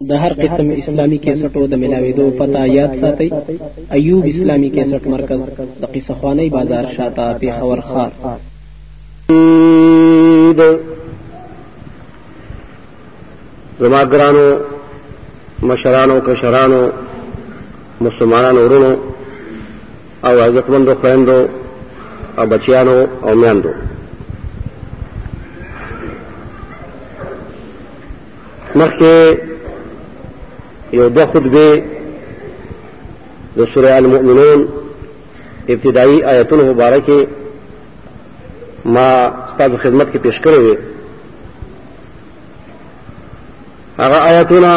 د هر قسم اسلامی کیسټو د ملاویدو پتا یاد ساتي ایوب اسلامی کیسټ مرکز د قصه خوانی بازار شاته پیښور خار زما ګرانو مشرانو کشرانو مسلمانانو ورونو او عزتمندو خويندو او بچیانو او میاندو مخکې یو دوه خطبه د سوره المؤمنون ابتدایي آیتونو مبارکه ما ستاسو خدمت کې پیش کړې وي هغه آیتونه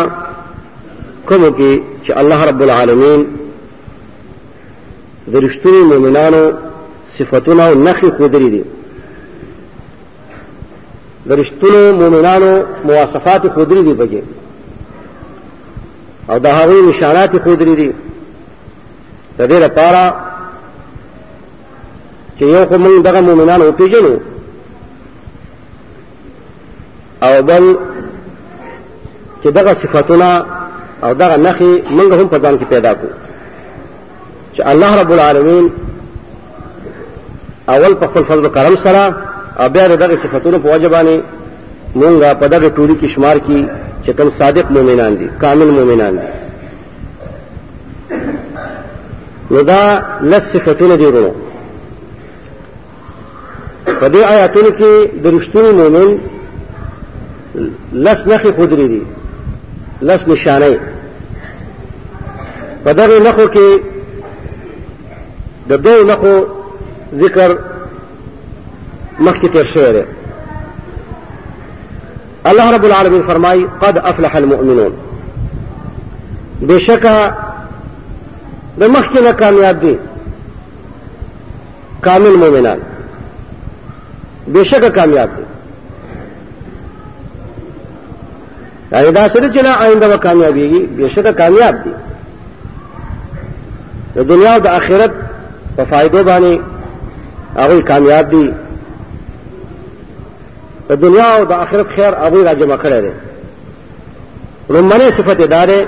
کوم کې چې الله رب العالمین د رښتونو مؤمنانو صفاتونه او نخي خودري دي د رښتونو مؤمنانو مواصفات خودري دي بګي او د هغه نشانات خودري دي د دې لپاره چې یو خو موږ دغه مؤمنان او پیژنو او بل چې دغه صفاتونه او دغه نخي موږ هم په ځان کې پیدا کو چې الله رب العالمین اول په خپل فضل کرم سره او بیا دغه صفاتونو په وجه باندې مونږه په دغه ټولي کې شمار کی چې کوم صادق مؤمنان دي کامل مؤمنان دي نو دا لس صفاتونه دي ورو په دې آیاتونو کې د رښتیني مؤمن لس نخې خودري دي لس نشانه په دغه نخو کې د دوه نخو ذکر مخکې تیر شوی دی الله رب العالمین فرمای قد افلح المؤمنون بشکا د مخکې نه کامیاب دي کامل مومنان بشکه کامیاب دي یعنی دا سره چې نه آینده به کامیابیږي بشکه کامیاب دي د دنیا او د آخرت په فائدو باندې هغه کامیاب دي د دنیا او د آخرت خیر هغه راجمع کړی دی لومړنۍ صفت داره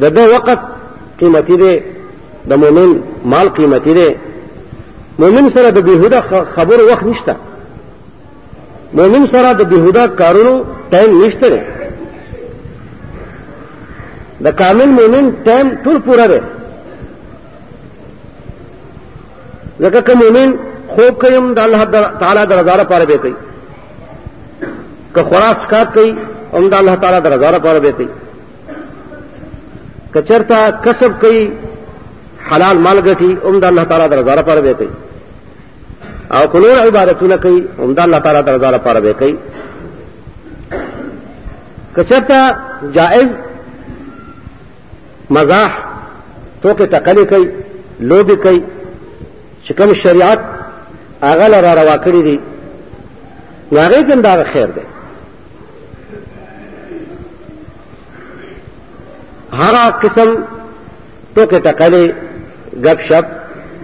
د دې وخت قیمتي دی د مؤمن مال قیمتي دی مؤمن سره د بیهوده خبرو وخت نشته مؤمن سره د بیهوده کارونو ټایم نشته دی د کامل مؤمن ټایم ټول پوره دی ځکه کوم مؤمن خوب کوي د الله تعالی د رضا لپاره به کوي که خلاص کار کوي هم د الله تعالی د رضا لپاره به کوي کچرتا کسب کوي حلال مال ګټي هم د الله تعالی د رضا لپاره به کوي او کلور عبادتونه کوي هم د الله تعالی د رضا لپاره به کوي کچرتا جائز مزاح ټوکې ټکلې کوي لوبې کوي چې کوم شریعت هغه له را روا کړي دي نو هغې کې هم دا خیر دی هغه قسم ټوکې ټکلې ګپ شپ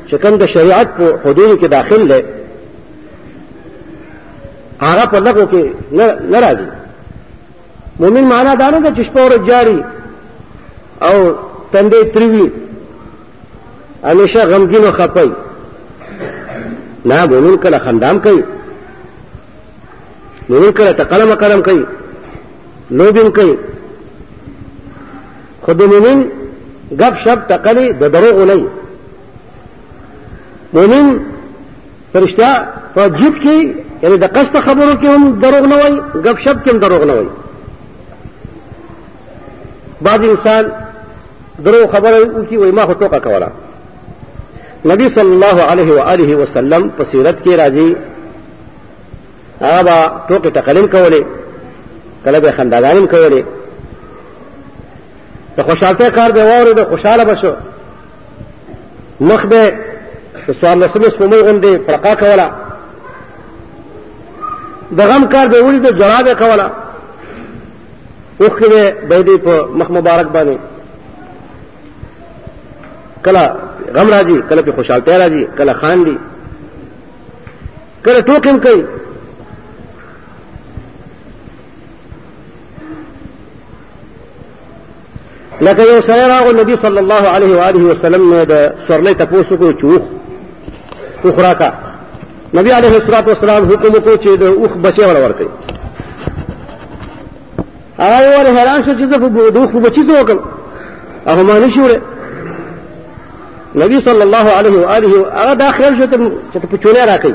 چې کوم د شریعت په حدودو کې داخل دی هغه په لغو کې نه راځي مؤمن معنا دا نه ده چې شپه ورځ جاړي او تندې تریوي همیشه غمګین او خپي نه مؤمن کله خندام کوي مؤمن کله تقلم قلم کوي لوبین کوي خود مؤمن غب شپ تقلی د دروغ نه مؤمن پرشتیا په جیب کې یعنی د قصد خبرو کې هم دروغ نه وای غب شپ کې هم دروغ نه وای بعض انسان درو خبره وکي وای ما خو ټوکا کوله نبی صلی الله علیه و آله وسلم په سیرت کې راځي هغه با ټوکې ټقلیم کولې کله به خنداګانیم کولې د خوشحالتیا کار به واورې د خوشاله بشو مخ به د څوارلسمې سپومۍ غوندې پړقا کوله د غم کار به یې ولید جړا به یې کوله اوښکې به بهېدې په مخ مبارک باندې کله غم راځي کله پې خوشحالتیا راځي کله خاندي کله ټوکې هم کوي لکه یو سره راغو نبی صلی الله علیه و آله وسلم نه د سورلې تاسو کو چوخ اخرا کا نبی علیه الصلاۃ والسلام حکم کو چې د اوخ بچي ور ورکړي هغه ور حیران شو چې د اوخ بچي څه وکړ هغه معنی شو نبی صلی الله علیه و آله هغه دا خیال شو چې په چونه راکړي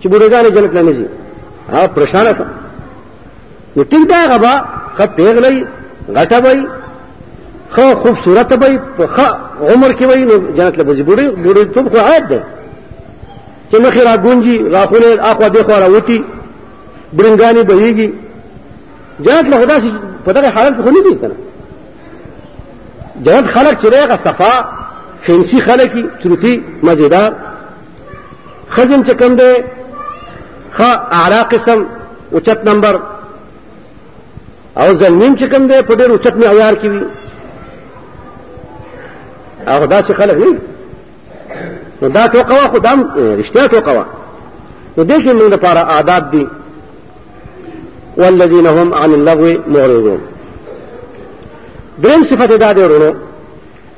چې بوډګان جنت نه نږي ها پرشان تا نو ټیک دا غبا خ پیغلې غټه وای خو خوبصورت وای په خ عمر کې وای نو جنت له بځي بوډي بوډي ته خو عادت ده چې مخې را ګونجي راخونه اخوا دې خو راوتی برنګانی بهيږي جنت له خدا په دغه حالت خو نه دي کنه جنت خلق چې راغه صفا خنسي خلقي ترتي مزیدار خزم چې کوم دی ښه اعلی قسم اوچت نمبر او زلمیم چې کوم دی په ډېر اوچت معیار کې وي هغه داسې خلک نه نو دا ټوکه وه خو دا هم رښتیا ټوکه وه نو دې کې موږ لپاره آداب دي والذین هم عن اللغو معرضون دریم صفت دا دی ورونو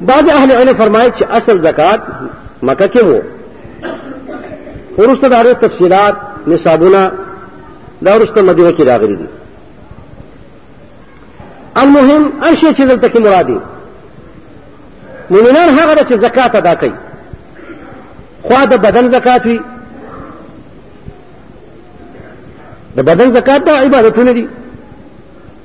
بعض اهل علم فرمایي چې اصل زکات مکه کې وو ورسته د هغې تفصیلات نصابونه دا ورسته مدینه کې راغلي دي المهم هر شی چې دلته کې مراد دی مؤمنان هغه ده چې زکات ادا کوي خوا د بدن زکات وي د بدن زکات دا عبادتونه دي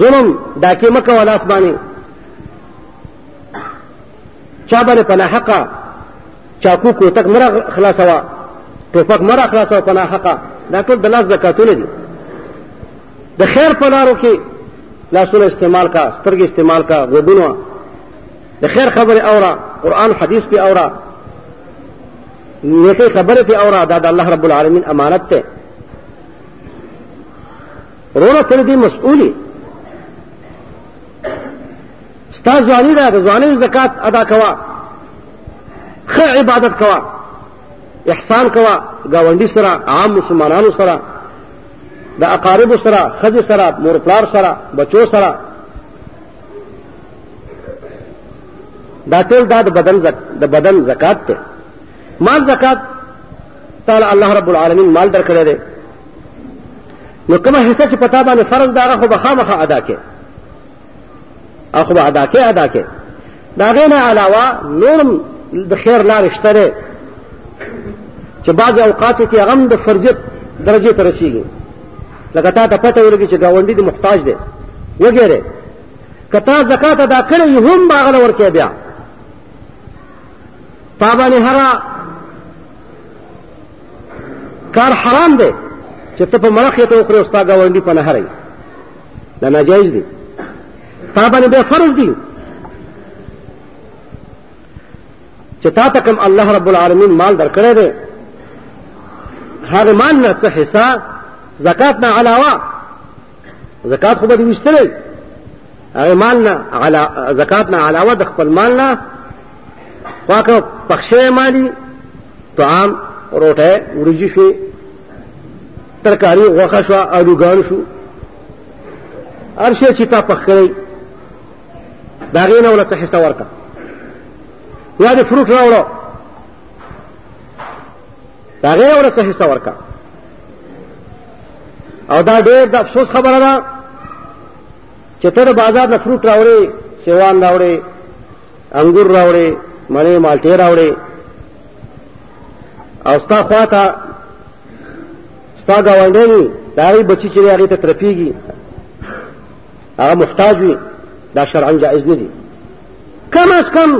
ظلم دا کې مکه ولا اسمانه چا باندې پناه حقا چاکو کوتک مرا خلاصوا ټوپک مرا خلاصوا پناه حقا دا ټول د لاس زکاتونه دي د خیر په لارو کې لاسونه استعمال کا سترګې استعمال کا غوږونه د خیر خبره اورا قران حدیث په اورا نیکه خبره په اورا دا د الله رب العالمین امانت ته رونا تر دې مسؤلی ستا ځواني ده د ځوانۍ زکات ادا کوه ښه عبادت کوه احسان کوه ګاونډي سره عام مسلمانانو سره د اقاربو سره ښځې سره مور پلار سره بچو سره دا ټول دا د بدن زک... د بدن زکات ته مال زکات تعالی الله رب العالمین مال درکړی دی نو کومه حصہ چې پتا باندې فرض دا خو بخامخه ادا کې اخو به ادا کې ادا کې دا غینه علاوه نورم د خیر لار شته چې بعض اوقات کې غم د فرضیت درجه ته رسیږي لکه تا ته پته ولګي چې گاونډي د محتاج دی وګوره کتا زکات ادا کړی هم باغل ورکه بیا تابانه هرا کار حرام دی چې ته په مرخ یې ته وخورې او ستا ګاونډي په نهر یې دا ناجایز دی تا باندې بیا فرض دی چې تا ته کوم الله رب العالمین مال درکړی دی هغه مال نه څه حصہ زکات نه علاوه زکات خو به دې وشتلې هغه مال نه علا زکات نه علاوه د خپل مال نه پاکه پخشه مالی طعام روټه ورجی شو ترکاری غوخه شو الوګان شو ارشه چې تا پخړی دا غینه ولا څه حصہ ورکا یا دې فروټ راوړو دا غیر ورته حصہ ورکا او دا ډېر د افسوس خبره ده چې ته د بازار نه فروټ راوړې سیوان راوړې انګور راوړې مړې مالټې راوړې او ستا خواته ستا ګاونډی وي د هغې بچي چې دی هغې ته ترپېږي هغه محتاج وي دا شرعا جائز نه دي کم از کم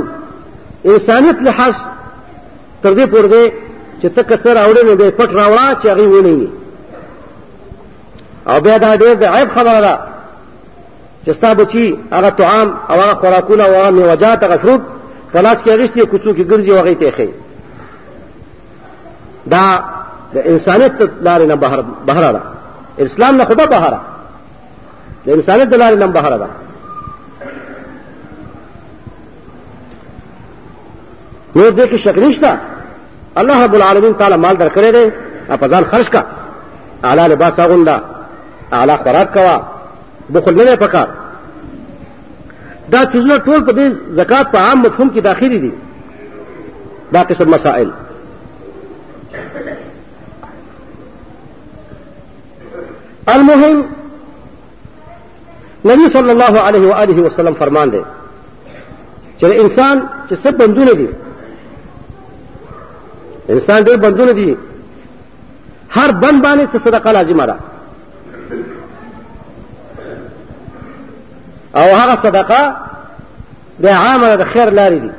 انسانیت لحاظ تر دې پورې دی چې ته که څه راوړې نو بیا یې پټ راوړه چې هغوی ونه وي او بیا دا ډېر د عیب خبره ده چې ستا بچي هغه طعام او هغه خوراکونه او هغه میوجات هغه شروب په لاس کې اخیستي او کوڅو کې ګرځي او هغوی ته یې ښیي دا د انسانیت د لارې نه بهره ده اسلام نه خو به بهره د انسانیت د لارې نه بهره ده نور دې کې شک نشته الله رب العالمین تعالی مال درکړی دی په ځان خرج کا اعلی لباس اغوندا اعلی خوراک کوا بخل نه پکار دا چیزونه ټول په دې زکات په عام مفهوم کې داخلي دي دا قسم مسائل المهم نبی صلی الله علیه و آله وسلم فرمان دی چې انسان چې څه بندونه دي انسان ډېر بندونه دي هر بند باندې څه صدقه لازمه ده او هغه صدقه د عامه د خیر لارې دي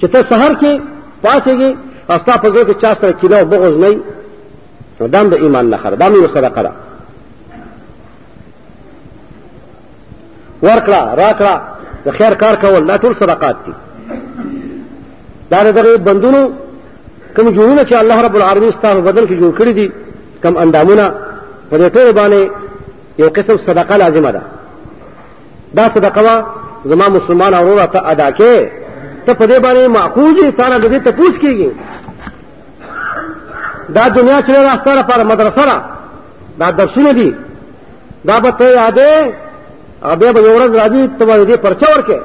چې ته سحر کې پاسېږي او ستا په زړه کې چا سره کینه او بغض نه نو دام د ایمان نه خره دام یو صدقه ده ورکړه راکړه د خیر کار کول دا ټول صدقات دي دا دغه بندونو کوم جوړونه چې الله رب العالمین ستاسو بدن کې جوړ کړی دي کم اندامونه په دې ټول باندې یو قسم صدقه لازمه ده دا صدقه وا زما مسلمان اورور ته ادا کې ته په دې باندې معقول دي تعالی دې ته پوښتنه کیږي دا دنیا چې دا ستاره پر مدرسه را دا درسونه دي دا به ته یادې او بیا به یو ورځ راځي ته به دې پرچه ورکې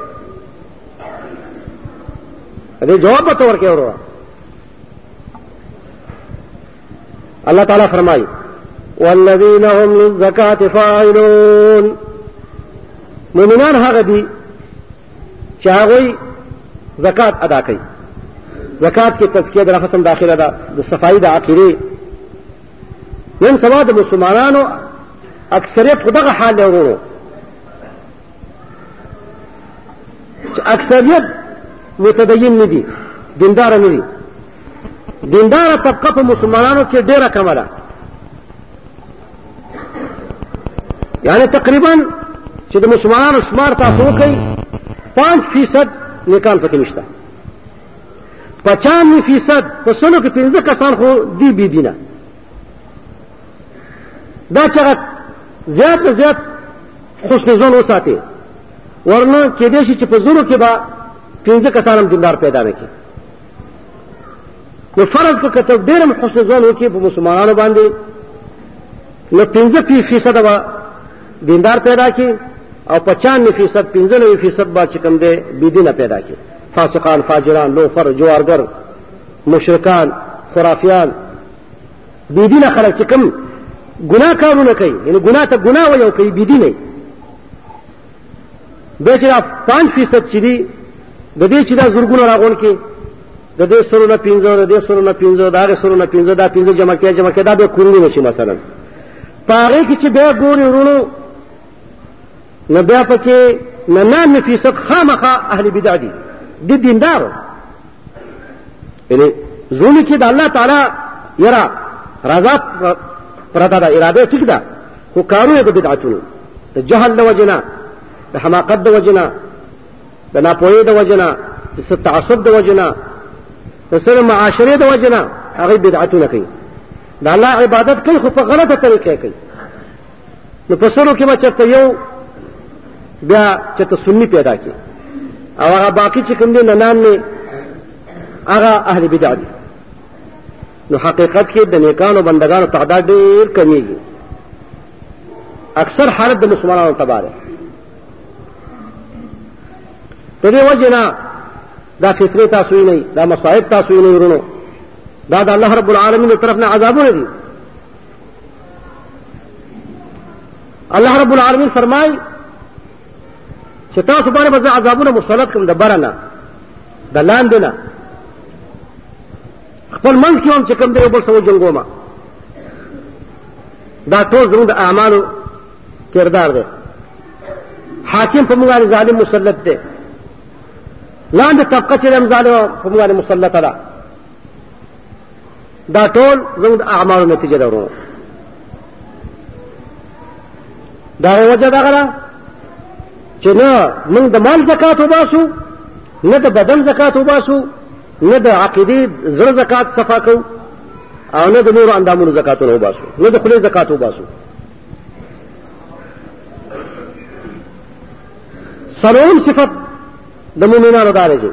دې جواب به ته ورکې وروره الله تعالی فرمایي والذین هم للزکات فاعلون مؤمنان هغه دي چې هغوی زکات ادا کوي زکات کې تزکیه د نفس هم داخله ده د صفایي د عقیدې نن سبا د مسلمانانو اکثریت خو دغه حال دی ورونو چې اکثریت متدین نه دي دیندار نه دي دینداره طبقه په مسلمانانو کې ډېره کمه ده یعنی تقریبا چې د مسلمانانو شمار تاسو وکړئ پنځ فیصد نیکان پکې نشته پچانوي فیصد په سلو کې پنځه کسان خو دی بی دینه دا چې زیات نه زیات حسن ځان وساتي ورنه کې دې چې په زورو کې به پنځه کسان هم دیندار پیدا نه کړي نو فرض کو کته ډېر هم حسن ځان وکي په مسلمانانو باندې نو 15 فیصد به دیندار پیدا کی او 95 فیصد 95 فیصد به چې کم دی بيدینه پیدا کی فاسقان فاجران لوفر جوارګر مشرکان خرافیان بيدینه خلک چې کم ګناه کارونه کوي یعنی ګناه ته ګناه وي او کوي بيدینه دا چې دا پنځ فیصد چې دي د دې چې دا زرګونه راغون کې د دې سرو نه پنځه د دې سرو نه پنځه دا غي سرو نه پنځه دا پنځه جمع کې جمع کې دا به کورونه وشي مثلا پاره کې چې بیا ګوري ورونو نه بیا پکې نه نه فیصد خامخه اهل بدع دي د دیندارو یعنی زونه کې د الله تعالی یرا رضا پرته ده اراده ټیک ده خو کارونه د بدعتونو د جهل د وجنه د حماقت د وجنه د ناپوهۍ د وجنه د ست تعصب د وجنه د سره معاشره د وجنه هغه بدعتونه کوي د الله عبادت کوي خو په غلطه طریقه کوي نو په سلو کې به چېرته یو بیا چېرته سني پیدا کړي او هغه باقي چې کوم دی ننانوې هغه اهل بدع دي نو حقیقت کې د نیکانو بندگانو تعداد ډېر کمیږي اکثر حالت د مسلمانانو تباه دی په دې وجه نه دا فطرې تاسو یې نه دا مصائب تاسو یې نه ورونو دا د الله رب العالمین طرف نه عذابونه دي الله رب العالمین فرمای چې تاسو باندې به عذابونه مسلط کوم د برنه د لاندې نه خپل منځ کې هم چې کوم دی یو بل سره وجنګوم دا ټول زموږ د اعمالو کردار دی حاکم په موږ باندې ظالم مسلط دی لاندې طبقه چې هم ظالم په موږ باندې مسلط ده دا ټول زموږ د اعمالو نتیجه ده ورو دا وجه دا غره چې نه موږ د مال زکات وباسو نه د بدن زکات وباسو نه د عقیدې زړه زکات صفا کو او نه د نور اندامونو زکاتونه وباسو نه د خپل زکات وباسو سلام صفت د مؤمنانو دارجه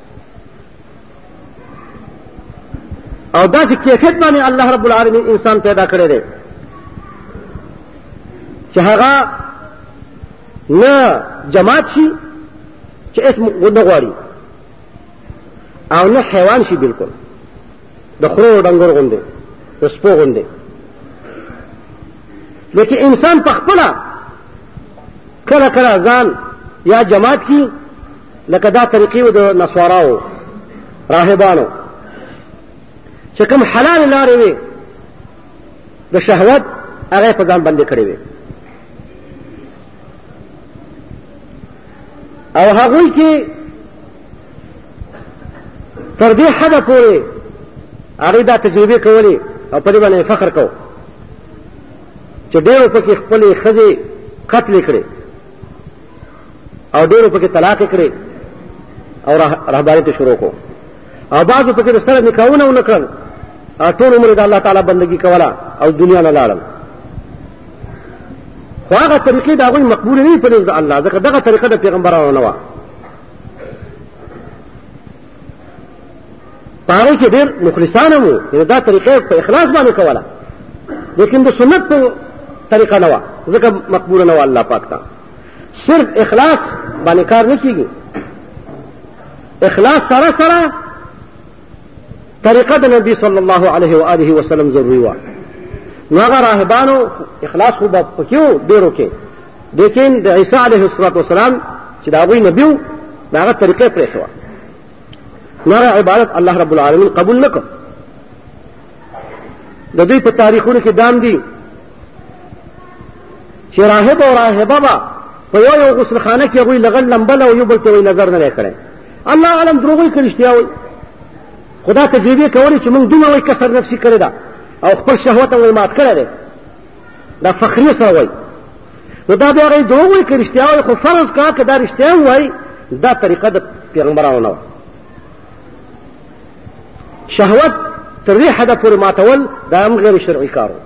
او دا چې کیفیت باندې الله رب العالمین انسان پیدا کړی دی چې هغه نه جماعت شي چې اسم نه غواړي او نه حیوان شي بالکل د خرو ډنګر غوندې د سپو غوندې لیکن انسان په خپله کله کله ځان یا جماعت کی لکه دا طریقې و د نسواراو راهبانو چې کوم حلال لارې وي د شهوت هغه په ځان باندې کړې وي او هغوی کې تر دې حده پورې هغوی دا تجربې کولې او په دې باندې فخر کو چې ډېرو پکې خپلې ښځې قتلې کړې او ډېرو پکې طلاق کړې او رهباني ته شروع کو او بعضو پکې د سره نکاحونه ونه کړل او ټول عمر د الله تعالی بندگی کوله او دنیا نه لاړل خو هغه طریقې د هغوی مقبول نه په نزد الله ځکه دغه طریقه د پیغمبرانو نه وه په هغې کې ډېر مخلصان وو یعنې دا طریقه په اخلاص باندې کوله لیکن د سنت په طریقه نه وه ځکه مقبوله نه وه الله پاک ته صرف اخلاص باندې کار نه کیږي اخلاص سره سره طریقه د نبی صلی الله علیه و آله وسلم ضروری و نو هغه راهبانو اخلاص خو به پکې و ډېرو کې لیکن د عیسی علیه الصلاة والسلام چې د هغوی نبي و د هغه طریقه یې پرېښې وه نو هغه عبادت الله رب العالمین قبول نه کړ د دوی په تاریخونو کې دام دي چې راهب او راهبه به په یو یو غسل خانه کې هغوی لغل لمبل او یو بل ته نظر نه کړي الله عالم دروغوي که رښتیا وایي خدا تجربې کولې چې موږ دومره وایي کسر نفسي کړې ده او خپل شهوت وایي مات کړی دی دا فخریه سره وایي نو دا بیا هغوی دروغ وایي که رښتیا وایي خو فرض کړه که دا رښتیا وایي دا طریقه د پیغمبرانو نه وه شهوت تر دې حده پورې ماتول دا هم غیر شرعي کار و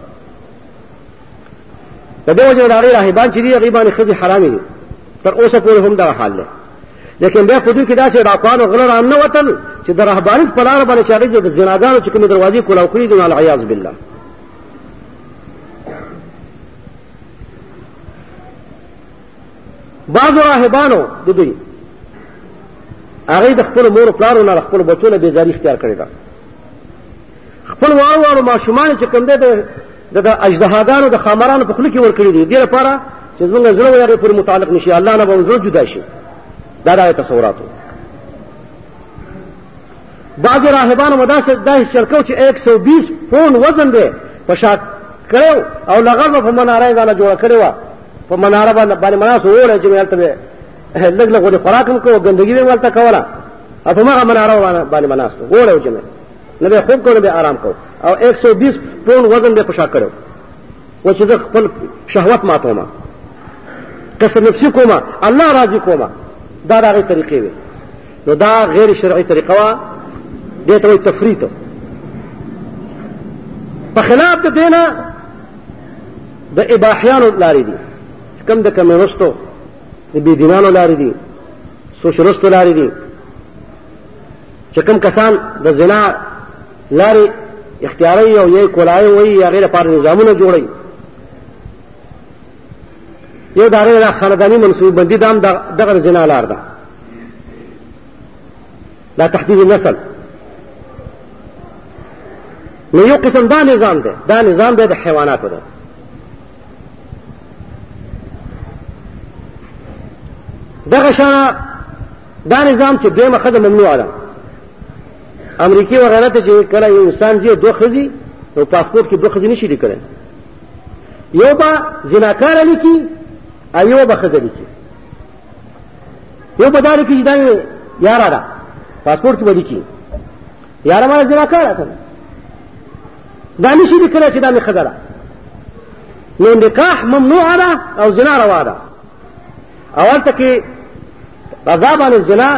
د دې وجه د هغې راهبان چې دي هغې باندې ښځې حرامې دي تر اوسه پورې هم دغه حال دی لیکن بیا په دوی کې داسې ډاکوانو غله را نه وتل چې د رهبانیت په لاره باندې چې هغوی د زناګانو چې کومې دروازې کولاو کړي دي نو العیاذ بالله بعضو راهبانو د دوی هغوی د خپلو مور پلارو نه د خپلو بچو نه بېزاري اختیار کړې ده خپل واړو واړو ماشومان چې کوم دی د د اژدهاګانو د خامرانو په خوله کې ورکړي دي دې لپاره چې زمونږ زړه و هغې پورې متعلق نه شي الله نه به زړه جدا شي دا دا تصورات و بعضې راهبانو به داسې داسې چل کو چې ایک سو بیس پونډ وزن دی په شا کړی او لغړ به په مناره یې ځانه جوړه کړې وه په مناره باندې باندې مناره سوړ چې ملته به لګ لګ ولې خوراک هم کوو ګندګي به ملته کوله او په مغه مناره باندې باندې مناسو وړه و چې نه به خوب کوو به آرام کوو او 120 پون وزن به پښا کړو و چې زه خپل شهوت ماتوم کسر نفسي کوم الله راضي کوم دا دغه طریقې وي نو دا غیر شرعي طریقه وا دې ته تفریط په خلاف د دینه د اباحیانو لارې دي کم د کمونستو د بيدینانو لارې دي سوشلستو لارې دي چې کم کسان د زنا لارې اختیاري او یې کولای وي یا غیر پر نظامونه جوړي یو دا غیر خاندانی منصوب بندي دام دغه زنا لار ده دا دا تحديد النسل نو یو قسم دا نظام دی دا نظام دی د حیواناتو دی دغه شان دا نظام چې دویمه ښځه ممنوع ده امریکې وغیره ته چې کله یو انسان زی دوه ښځي نو پاسپورت کې دوه ښځې نشي لیکلی یو به زناکاره لیکي او یو به ښځه لیکي یو بداري کې دا یارا دا پاسپورت کې ودی کې یارا ما زنا کار اته دا نشي لیکل چې دا مې خدای نو نکاح ممنوع ده او زنا روا ده اول ته کې رضا باندې زنا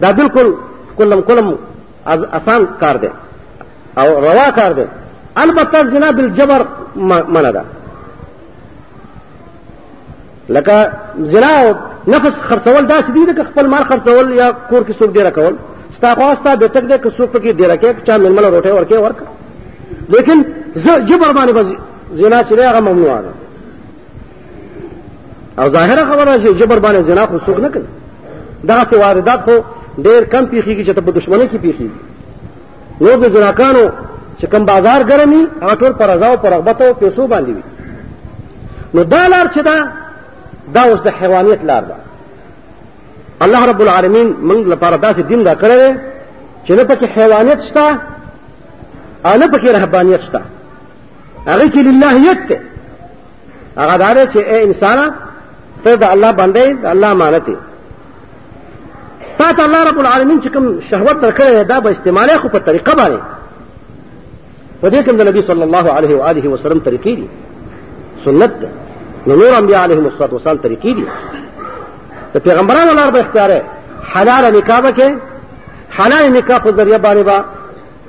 دا بالکل کلم کلم آسان کار دی او روا کار دی البته زنا بالجبر منع ده لکه زنا او نفس خرڅول داسې دي لکه خپل مال خرڅول یا کور کې څوک ډېره کول ستا خوا ستا بېټک دی که څوک پکې ډېره کې چا مېلمه له روټۍ ورکې ورکړه لیکن زه جبر باندې به زنا چې دی هغه ممنوع ده او ظاهره خبره چې جبر باندې زنا خو څوک نه کوي دغسې واردات خو ډېر کم پېښېږي چې ته په دښمنۍ کې پېښېږي نور د جناکانو چې کوم بازار ګرمي هغه ټول پر رضا او پر رغبت او پیسو باندې وي نو دا لار چې دا دا اوس د حیوانیت لار ده الله رب العالمین موږ لپاره داسې دین را کړی دی چې نه پکې حیوانیت شته او نه پکې رهبانیت شته هغه کې لله یت دی هغه دا دی چې اے انسانه ته د الله بنده یې د الله امانت یې تا ته الله رب العالمین چې کوم شهوت درکړی دی دا به استعمالوې خو په طریقه باندې په دې کې د نبي صلی الله علیه و آله وسلم طریقې دي سنت ده نو نور انبیاء علیهم الصلاة والسلام طریقې دي د پیغمبرانو لار به اختیار حلال نکاح به کې حلال نکاح په ذریعه باندې به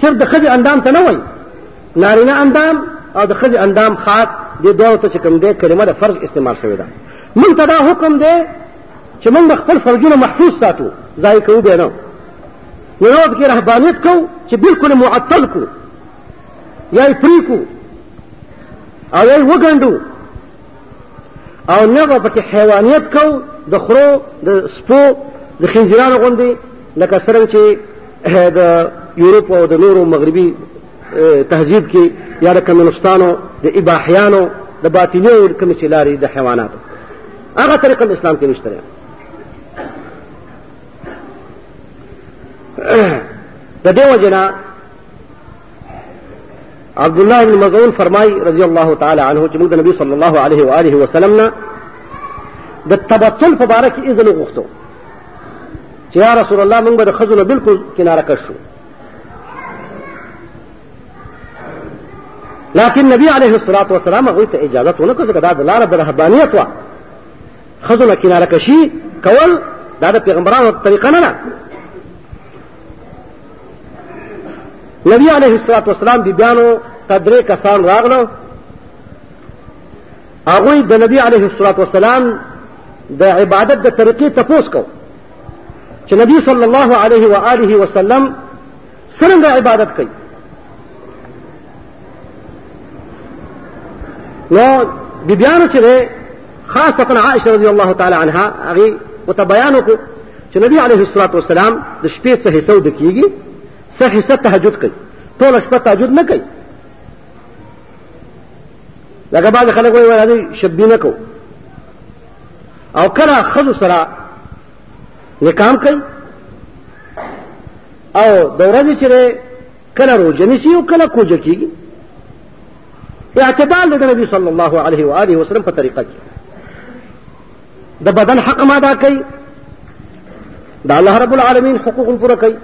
صرف د خځې اندام ته نه وایي نارینه اندام او د خځې اندام خاص دې دواړو ته چې کوم دی کلمه د فرض استعمال شوې ده موږ ته دا حکم دی چې موږ خپل فرجونه محفوظ ساتو ضایع کوو بیا نه نو یو پکې رهبانیت کوو چې بلکل معطل کړو یا یې پرې کړو او یا یې وګنډو او نه به پکې حیوانیت کو د خرو د سپو د خنزیرانو غوندې لکه څرنګه چې د یورپ او د نورو مغربي تهذیب کې یا د کمونستانو د اباحیانو د باطنیو کومې چې لارې د حیواناتو هغه طریقه د اسلام کې نشته د دې وجه نه عبد الله بن مزعون فرمای رضی الله تعالی عنه چې موږ د نبی صلی الله علیه و آله وسلم نه د تبتل په باره کې اذن غوښتو چې یا رسول الله موږ به د ښځو نه بالکل کناره کش شو لكن نبی علیه الصلاة والسلام هغوی ته اجازه ونه کړه ځکه دا د لاره د رهبانیت وه ښځو نه کناره کشي کول دا د پیغمبرانو طریقه نه ده نبی علیه الصلاة والسلام بیبیانو ته درې کسان راغلو هغوی د نبی علیه الصلاة والسلام د عبادت د طریقې تپوس کو چې نبی صلی الله علیه و آله وسلم څنګه عبادت کوي نو د بیانو چې دی خاصه کړه عائشه رضی الله تعالی عنها هغه وته بیان وکړو چې نبی علیه الصلاۃ والسلام د شپې څه حصہ ود کیږي څه حصہ تهجد کوي ټول شپه تهجد نه کوي لکه بعض خلک وایي راځي شبي نه کو او کله خذ سره نکام کوي او د ورځې چې کله روژه نیسي او کله کوجه کېږي اعتدال د نبی صلی الله علیه و آله وسلم په طریقه کې د بدن حق ما ادا کوي د الله رب العالمین حقوق پوره کوي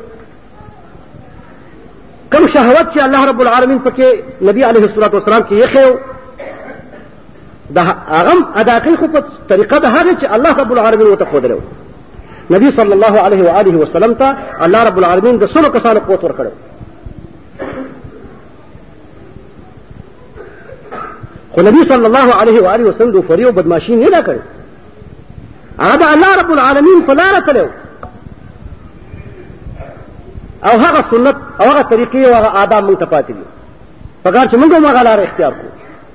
کم شهوت چې الله رب العالمین پکې نبی علیه الصلاة والسلام کې یې خېو دا هغه ادا کوي خو په طریقه د هغه چې الله رب العالمین وته خو درو نبی صلی الله علیه و آله وسلم ته الله رب العالمین د سلو کسانو قوت ورکړو خو نبی صلی الله علیه و آله وسلم د فریو بدمعشی نه نه کړو هغه الله رب العالمین په لار تلو او هغه سنت او هغه طریقې او هغه آداب مونږ ته پاتې دي پکار چې مونږ هم هغه لار اختیار کړو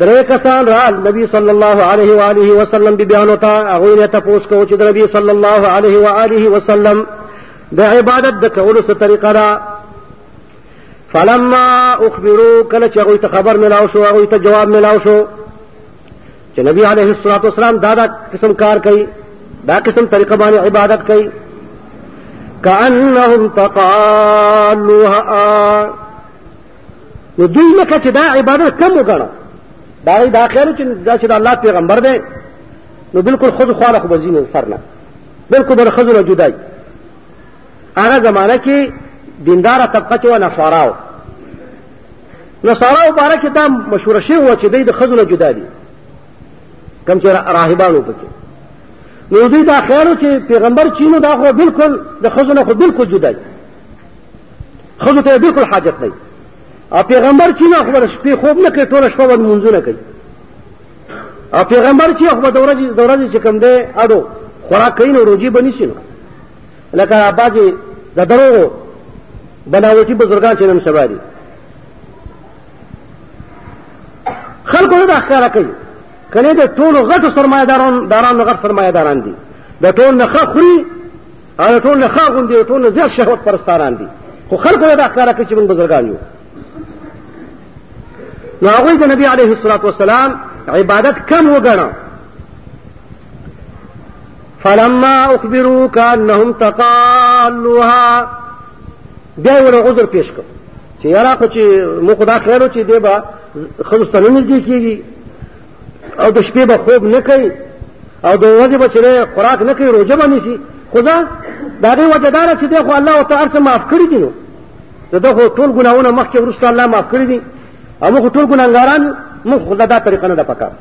درې کسان رال نبی صلی الله علیه و آله وسلم بی بیانو ته هغه نه تاسو کو چې نبی صلی الله علیه و آله وسلم د عبادت د کولو څه طریقه را فلما اخبروا کله چې هغه ته خبر ملاو شو هغه ته جواب ملاو شو چې نبی علیه الصلاۃ والسلام دا دا قسم کار کوي دا قسم طریقه باندې عبادت کوي کأنهم تقالوها نو دوی لکه چې دا عبادت کم وګڼه دا غي دا خیال چې دا چې الله پیغمبر دی نو بالکل خود خواله خو بزین سر نه بالکل بر خود نه جدای هغه زمانہ کې دیندار طبقه چې و نصاراو نصاراو باره کې دا مشهور شی و چې دوی د خود نه جدا دي کم چې راهبانو پکې نو دوی دا خیال چې پیغمبر چینو دا خو بالکل د خود نه خو بالکل جدا دی خزو ته بالکل حاجت نه او پیغمبر چې نه خبر شپې خوب نه کوي ټول شپه باندې منځونه کوي او پیغمبر چې خو د ورځې د ورځې چې کوم دی اډو خوراک کوي نو روزي بنی شي لکه باجی د دروغو بناوټي بزرګان چې نن سبا دي خلکو دا ښکارا کوي کنه د ټولو غټو سرمایداران داران غټ سرمایداران دي د ټول نه خوري هغه ټول نه خاغون دي ټول نه زیات شهوت پرستاران دي خو خلکو دا ښکارا کوي چې موږ بزرګان یو نو هغه د نبی عليه الصلاه والسلام عبادت کم وګڼه فلما اخبروا كانهم تقالوها بیا ول عذر پیش کړ چې یاره خو چې مو خدا خیر و چې دی به خلص ته نه نږدې کیږي او د شپې به خوب نه کوي او د ورځې به چې خوراک نه کوي روژه به نیسي خو دا د هغې وجه دا ده چې دی خو الله ورته هر څه معاف کړي دي نو د ده خو ټول ګناهونه مخکې وروسته الله معاف کړي دي او موږ ټول ګناهګاران یو موږ خو دا طریقه نه ده پکار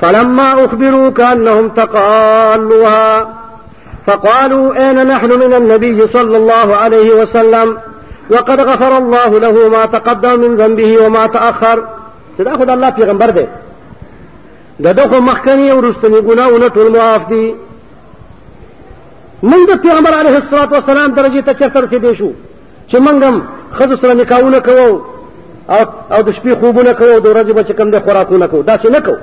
فلما اخبروا كانهم تقالوها فقالوا اين نحن من النبي صلى الله عليه وسلم وقد غفر الله له ما تقدم من ذنبه وما تاخر چې دا خدای الله پیغمبر دی دغه خو مخکنی او رستنی ګناونه ټول معاف دي موږ د پیغمبر علیه الصلاۃ والسلام درجه ته چرته رسیدې شو چې موږ هم خود سره نکاحونه کوو او او د شپې خوبونه کوو د ورځې به چې کوم د خوراکونه کوو داسې نه کوو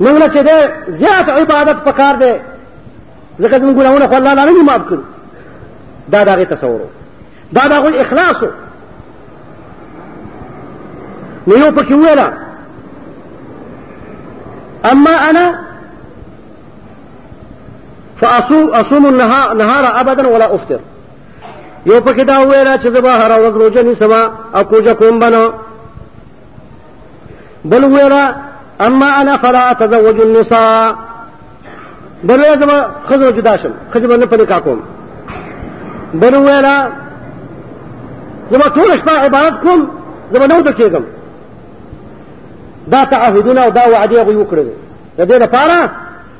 موږ له چې دی زیات عبادت پکار دی ځکه زموږ ګناهونه خو الله لا نه دي معاف کړي دا د هغې تصور و دا دا غوی اخلاصو نو یو پکې ویلا اما انا فاصوم اصوم النهار نهار ابدا ولا افطر یو پکې دا ویلا چې زه به هر ورځ روزه نیسم او کوجه کوم بنو بل ویرا اما انا فلا اتزوج النساء بل ویرا زما خزر جدا شم خزر نه پنه کا کوم بل ویرا زما ټول شپه عبادت کوم زما نو د کېږم دا تعهدونه او دا وعده غوي وکړل د دې لپاره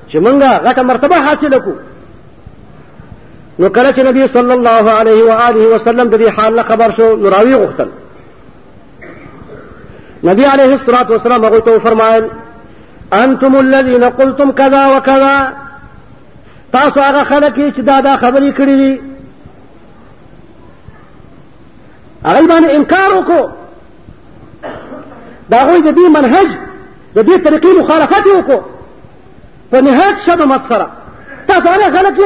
چې مونږه غټه مرتبه حاصله کو نو کله چې نبی صلی الله علیه و آله وسلم د دې حال خبر شو نو راوی غوښتل نبی علیه الصلاة والسلام هغوی ته وفرمایل انتم الذين قلتم كذا وكذا تاسو هغه خلک چې دا دا خبرې کړې دي هغه باندې انکار وکړو دا غوی د دې منهج د دې طریقې مخالفت وکړو په نهایت شبه مت سره تاسو هغه خلک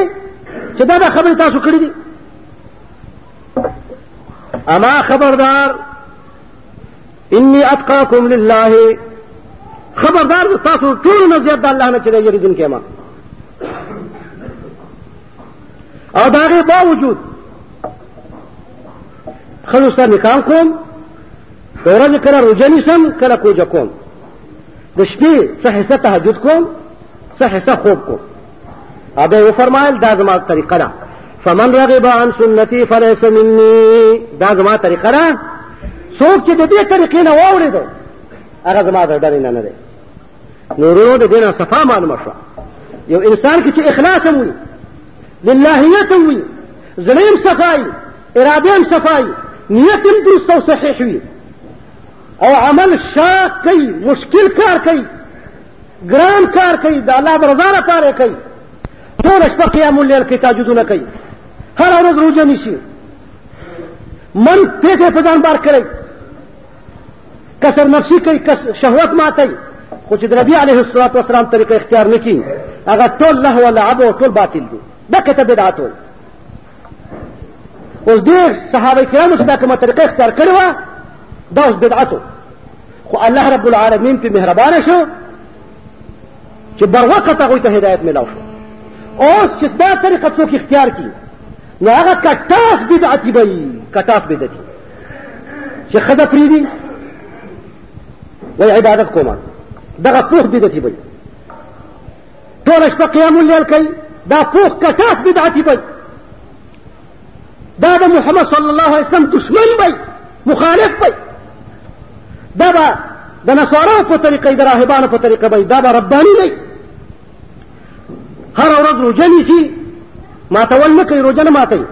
چې دا دا خبرې تاسو کړې دي اما خبردار انی اتقاکم لله خبردار تاسو ټول نه زیات د الله نه چې یریدون کېما او دا غي باوجود خلوص ته نکاح کوم ورځ کله روزه نیسم کله کوجه کوم د شپې څه حصه تهجد کوم څه حصه خوب کوم ابه یې فرمایل دا زما طریقه ده فمن رغب عن سنتي فليس مني دا زما طریقه ده څوک چې د دې طریقې نه واورېدو هغه زما د ډلې نه نه دی نورو د دې نه صفا معلومه شوه یو انسان کې چې اخلاص هم وي للهیت هم وي زړه هم صفا وي اراده هم صفا وي نیت هم درست او صحیح وي او عمل شاق کوي مشکل کار کوي ګران کار کوي د الله د رضا لپاره کوي ټوله شپه قیام اللیل کوي تهجدونه کوي هره ورځ روژه نیسي من پېټې په ځان بار کړی کسر نفسي کوي کس شهوت ماتوي خو چې د نبي علیه الصلاة والسلام طریقه اختیار نه کړي هغه ټول لهو لعب او ټول باطل دي دقه ته بدعت وایي اوس ډېر صحابه کرامو چې دا کومه طریقه اختیار کړې وه دا اوس بدعت خو الله رب العالمین پرې مهربانه شو چې بر وخت هغوی ته هدایت میلاو شو اوس چې دا طریقه څوک اختیار کړي نو هغه کټاس بدعتي به وي کټاس بدعتي چې ښځه پرېږدي وایي عبادت کومه دغه پوخ بدعتي به وي ټوله شپه قیام اللیل کوي دا پوخ کټاس بدعتي بل دا د محمد صلی الله علیه وسلم دشمن بل مخالف بل دا به د نصارو په طریقه د راهبانو په طریقه به دا به رباني نه هر ورځ روژه نیسي ماتول نه کوي روژه نه ماتوي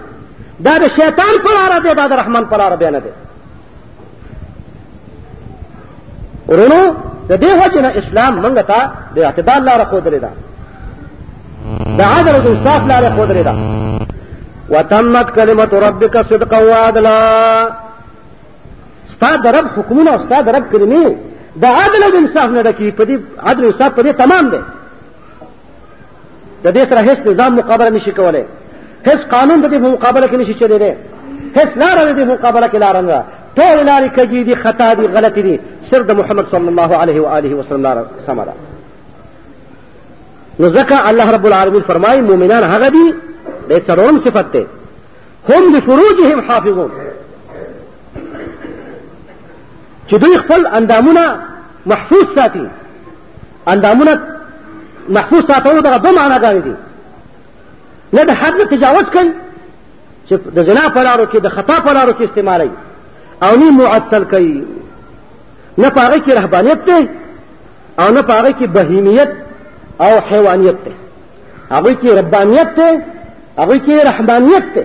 دا د شیطان په لاره دی دا د رحمان په لاره بیا نه دی ورونو د دې وجه نه اسلام موږ ته د اعتدال لاره ښودلې ده د عدل او انصاف لاره ښودلې ده وتمت کلمت ربک صدقا وعدلا استاد رب حکمونه استاد رب کلمې د عدل او انصاف نه ډکی په دې عدل او انصاف په دې تمام ده د دې سره هیڅ نظام مقابله نشي کولای هیڅ قانون د دې په مقابله کې نشي چلی دی هیڅ لاره د دې مقابله کې لاره نه ټول لارې کږي دي خطا دي غلطې دي صرف د محمد صلی الله علیه و آله وسلم لاره سمه ده نو ځکه الله رب العالمین فرمایي مؤمنان هغه دي د څلورم صفت دی هم لفروجهم حافظون چې دوی خپل اندامونه محفوظ ساتي اندامونه محفوظ ساتلو دغه دوه معناګانې دي نه د حد نه تجاوز کوي چې د زنا په لارو کې د خطا په لارو کې استعمالوي او نه معطل کوي نه په هغه کې رهبانیت دی او نه په هغه کې بهیمیت او حیوانیت دی هغوی کې ربانیت دی هغوی کې رحمانیت دی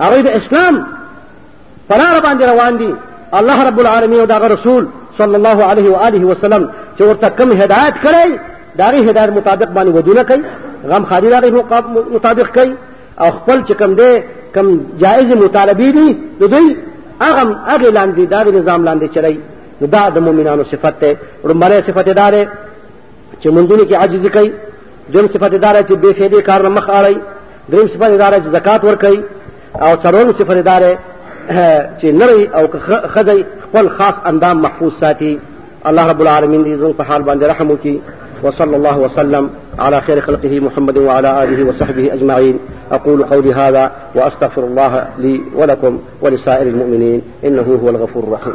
هغوی د اسلام په لاره باندې روان دي الله رب العالمین او دغه رسول صلی الله علیه و آله وسلم چې ورته کوم هدایت کړی دا غي هدایت مطابق باندې ودونه کوي غم خالي دا غي مطابق کوي او خپل چې کوم دی کوم جائز مطالبه دي نو دوی هغه هغه لاندې دا نظام لاندې چلی نو دا د مؤمنانو صفت ده رمبره صفت ده چې منځونو کې عاجزي کوي دویم صفت دار چې بې فیدې کار نه مخ اړي دریم صفت دار چې زکات ورکوي او څلورم صفت دار چې نری او خزی خپل خاص اندام محفوظ ساتي الله رب العالمین دې زموږ په حال باندې رحم وکړي وصلى الله وسلم على خير خلقه محمد وعلى آله وصحبه أجمعين أقول قولي هذا وأستغفر الله لي ولكم ولسائر المؤمنين إنه هو الغفور الرحيم